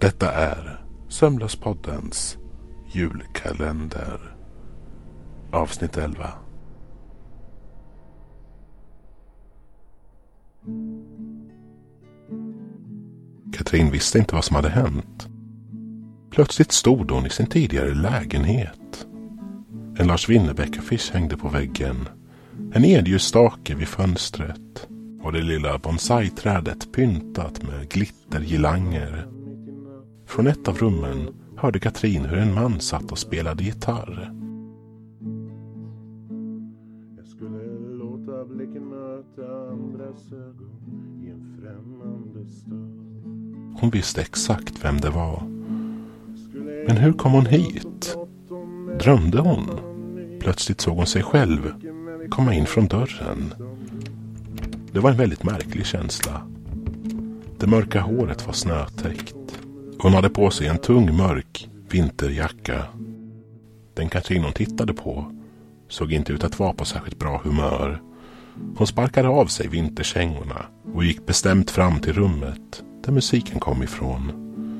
Detta är Sömnlöspoddens julkalender. Avsnitt 11. Katrin visste inte vad som hade hänt. Plötsligt stod hon i sin tidigare lägenhet. En Lars Winnerbäck-affisch hängde på väggen. En edljusstake vid fönstret och det lilla bonsai-trädet pyntat med glittergirlanger. Från ett av rummen hörde Katrin hur en man satt och spelade gitarr. Jag skulle låta blicken möta andras ögon i en främmande stad. Hon visste exakt vem det var. Men hur kom hon hit? Drömde hon? Plötsligt såg hon sig själv komma in från dörren. Det var en väldigt märklig känsla. Det mörka håret var snötäckt. Hon hade på sig en tung mörk vinterjacka. Den Katrin hon tittade på såg inte ut att vara på särskilt bra humör. Hon sparkade av sig vinterkängorna och gick bestämt fram till rummet där musiken kom ifrån.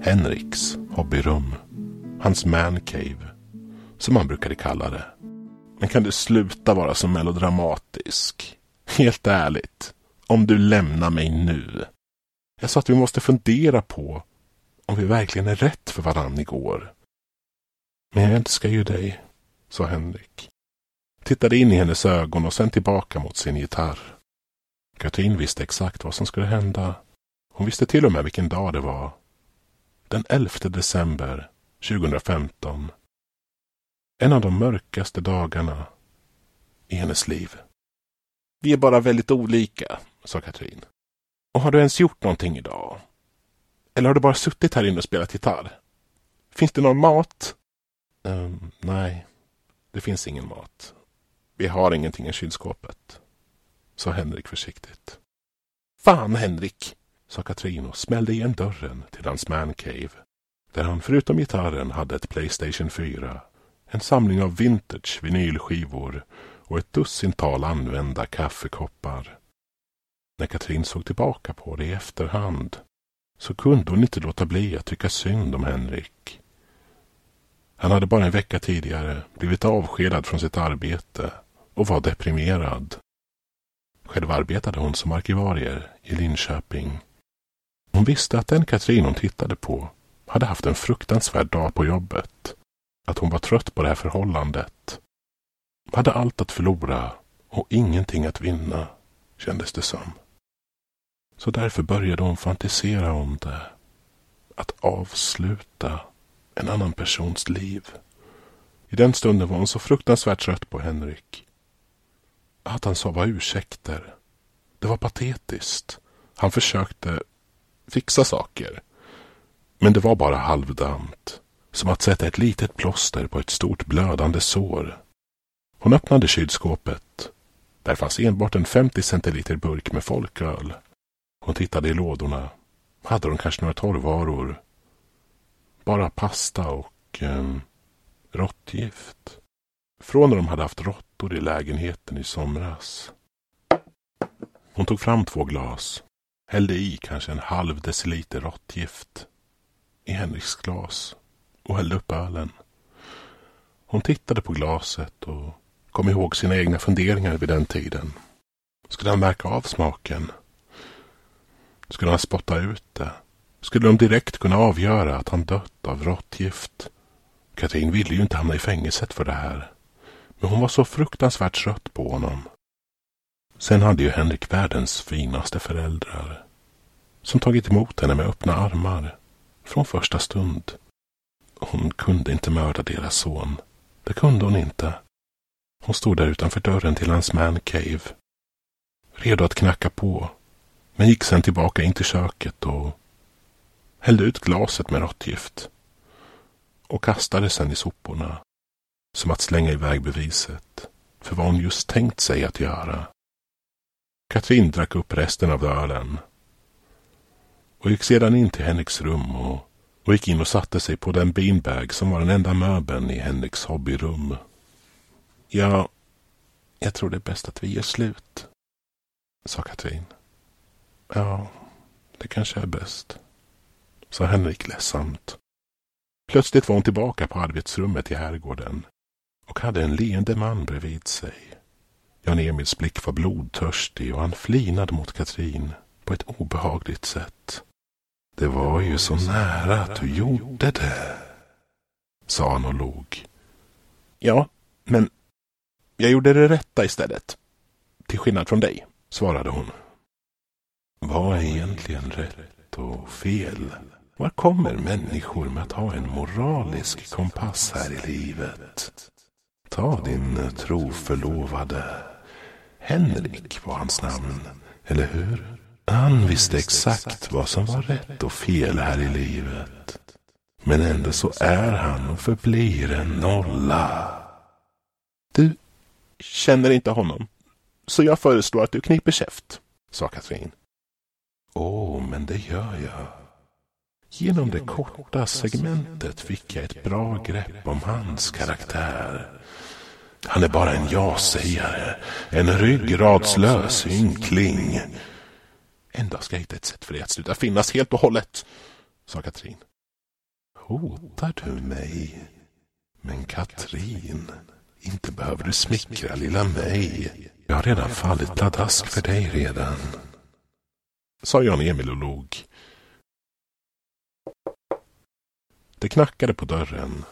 Henriks hobbyrum. Hans mancave. Som han brukade kalla det. Men kan du sluta vara så melodramatisk? Helt ärligt. Om du lämnar mig nu. Jag sa att vi måste fundera på om vi verkligen är rätt för varann igår. Men jag älskar ju dig, sa Henrik. Tittade in i hennes ögon och sen tillbaka mot sin gitarr. Katrin visste exakt vad som skulle hända. Hon visste till och med vilken dag det var. Den 11 december 2015. En av de mörkaste dagarna i hennes liv. Vi är bara väldigt olika, sa Katrin. Och har du ens gjort någonting idag? Eller har du bara suttit här inne och spelat gitarr? Finns det någon mat? Um, nej, det finns ingen mat. Vi har ingenting i kylskåpet, sa Henrik försiktigt. Fan, Henrik, sa Katrin och smällde igen dörren till hans mancave. Där han förutom gitarren hade ett Playstation 4, en samling av vintage vinylskivor och ett dussintal använda kaffekoppar. När Katrin såg tillbaka på det i efterhand så kunde hon inte låta bli att tycka synd om Henrik. Han hade bara en vecka tidigare blivit avskedad från sitt arbete och var deprimerad. Själv arbetade hon som arkivarier i Linköping. Hon visste att den Katrin hon tittade på hade haft en fruktansvärd dag på jobbet. Att hon var trött på det här förhållandet. Hade allt att förlora och ingenting att vinna, kändes det som. Så därför började hon fantisera om det. Att avsluta en annan persons liv. I den stunden var hon så fruktansvärt trött på Henrik. Att han sa var ursäkter. Det var patetiskt. Han försökte fixa saker. Men det var bara halvdant. Som att sätta ett litet plåster på ett stort blödande sår. Hon öppnade kylskåpet. Där fanns enbart en 50 centiliter burk med folköl. Hon tittade i lådorna. Hade de kanske några torrvaror? Bara pasta och eh, råttgift. Från när de hade haft råttor i lägenheten i somras. Hon tog fram två glas. Hällde i kanske en halv deciliter råttgift i Henriks glas och hällde upp ölen. Hon tittade på glaset och kom ihåg sina egna funderingar vid den tiden. Skulle han märka av smaken? Skulle han spotta ut det? Skulle de direkt kunna avgöra att han dött av råttgift? Katrin ville ju inte hamna i fängelset för det här. Men hon var så fruktansvärt trött på honom. Sen hade ju Henrik världens finaste föräldrar. Som tagit emot henne med öppna armar. Från första stund. Hon kunde inte mörda deras son. Det kunde hon inte. Hon stod där utanför dörren till hans mancave. Redo att knacka på men gick sen tillbaka in till köket och hällde ut glaset med råttgift och kastade sen i soporna som att slänga iväg beviset för vad hon just tänkt sig att göra. Katrin drack upp resten av ölen och gick sedan in till Henriks rum och, och gick in och satte sig på den beanbag som var den enda möbeln i Henriks hobbyrum. Ja, jag tror det är bäst att vi gör slut, sa Katrin. Ja, det kanske är bäst. sa Henrik ledsamt. Plötsligt var hon tillbaka på arbetsrummet i herrgården och hade en leende man bredvid sig. Jan-Emils blick var blodtörstig och han flinade mot Katrin på ett obehagligt sätt. Det var ju så nära att du gjorde det, sa han och log. Ja, men jag gjorde det rätta istället. Till skillnad från dig, svarade hon. Vad är egentligen rätt och fel? Var kommer människor med att ha en moralisk kompass här i livet? Ta din troförlovade. Henrik var hans namn, eller hur? Han visste exakt vad som var rätt och fel här i livet. Men ändå så är han och förblir en nolla. Du känner inte honom, så jag föreslår att du kniper käft, sa Katrin. Åh, oh, men det gör jag. Genom det korta segmentet fick jag ett bra grepp om hans karaktär. Han är bara en ja-sägare, en ryggradslös ynkling. En dag ska jag hitta ett sätt för dig att sluta finnas helt och hållet, sa Katrin. Hotar du mig? Men Katrin, inte behöver du smickra lilla mig. Jag har redan fallit pladask för dig redan. Sa Jan-Emil och log. Det knackade på dörren.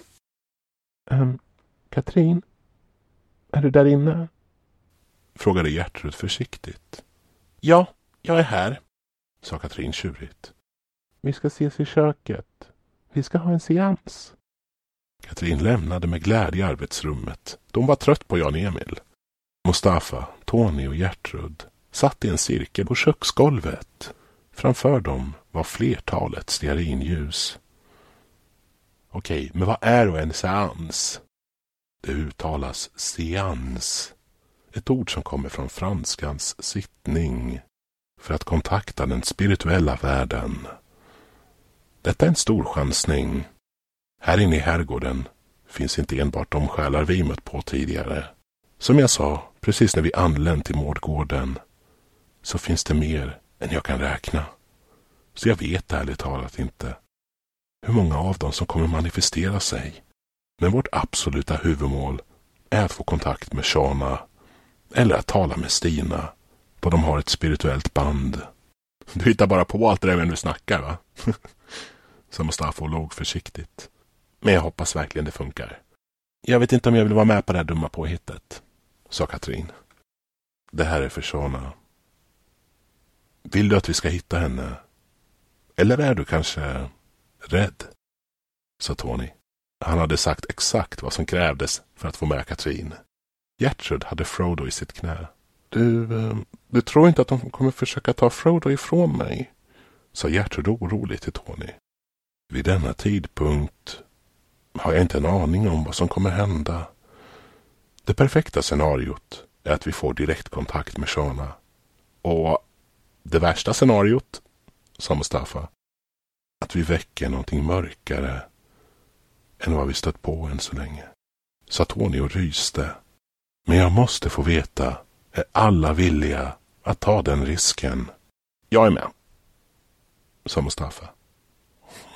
Um, Katrin? Är du där inne? Frågade Gertrud försiktigt. Ja, jag är här, sa Katrin tjurigt. Vi ska ses i köket. Vi ska ha en seans. Katrin lämnade med glädje arbetsrummet. De var trött på Jan-Emil. Mustafa, Tony och Gertrud satt i en cirkel på köksgolvet. Framför dem var flertalet stearinljus. Okej, men vad är då en seans? Det uttalas seans. Ett ord som kommer från franskans sittning. För att kontakta den spirituella världen. Detta är en stor chansning. Här inne i herrgården finns inte enbart de själar vi mött på tidigare. Som jag sa, precis när vi anlänt till Mårdgården, så finns det mer än jag kan räkna. Så jag vet ärligt talat inte hur många av dem som kommer manifestera sig. Men vårt absoluta huvudmål är att få kontakt med Shana eller att tala med Stina då de har ett spirituellt band. Du hittar bara på allt det där när du snackar va? Sa Mustafa och låg försiktigt. Men jag hoppas verkligen det funkar. Jag vet inte om jag vill vara med på det här dumma påhittet, sa Katrin. Det här är för Shana. Vill du att vi ska hitta henne? Eller är du kanske rädd? sa Tony. Han hade sagt exakt vad som krävdes för att få med Katrin. Gertrud hade Frodo i sitt knä. Du, eh, du tror inte att de kommer försöka ta Frodo ifrån mig? sa Gertrud oroligt till Tony. Vid denna tidpunkt har jag inte en aning om vad som kommer hända. Det perfekta scenariot är att vi får direktkontakt med Shona. Och det värsta scenariot, sa Mustafa, att vi väcker någonting mörkare än vad vi stött på än så länge. Sa Tony och ryste. Men jag måste få veta, är alla villiga att ta den risken? Jag är med, sa Mustafa.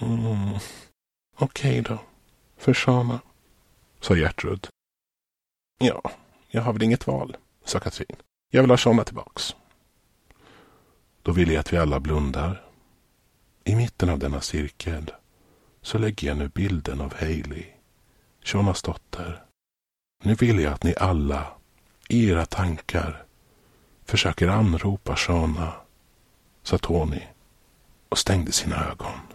Mm. Okej okay då, för Shana, sa Gertrud. Ja, jag har väl inget val, sa Katrin. Jag vill ha Shana tillbaks. Då vill jag att vi alla blundar. I mitten av denna cirkel så lägger jag nu bilden av Hailey, Shonas dotter. Nu vill jag att ni alla, i era tankar, försöker anropa Shona, sa Tony och stängde sina ögon.